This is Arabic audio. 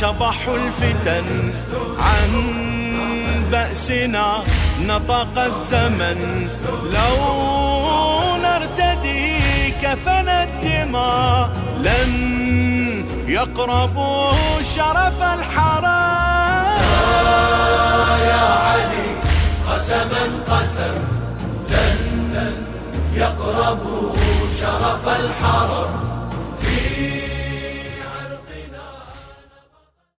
شبح الفتن عن بأسنا نطق الزمن. لو نرتدي كفن الدماء لن يقربوا شرف الحرام يا علي قسما قسم. لن لن يقربوا شرف الحرم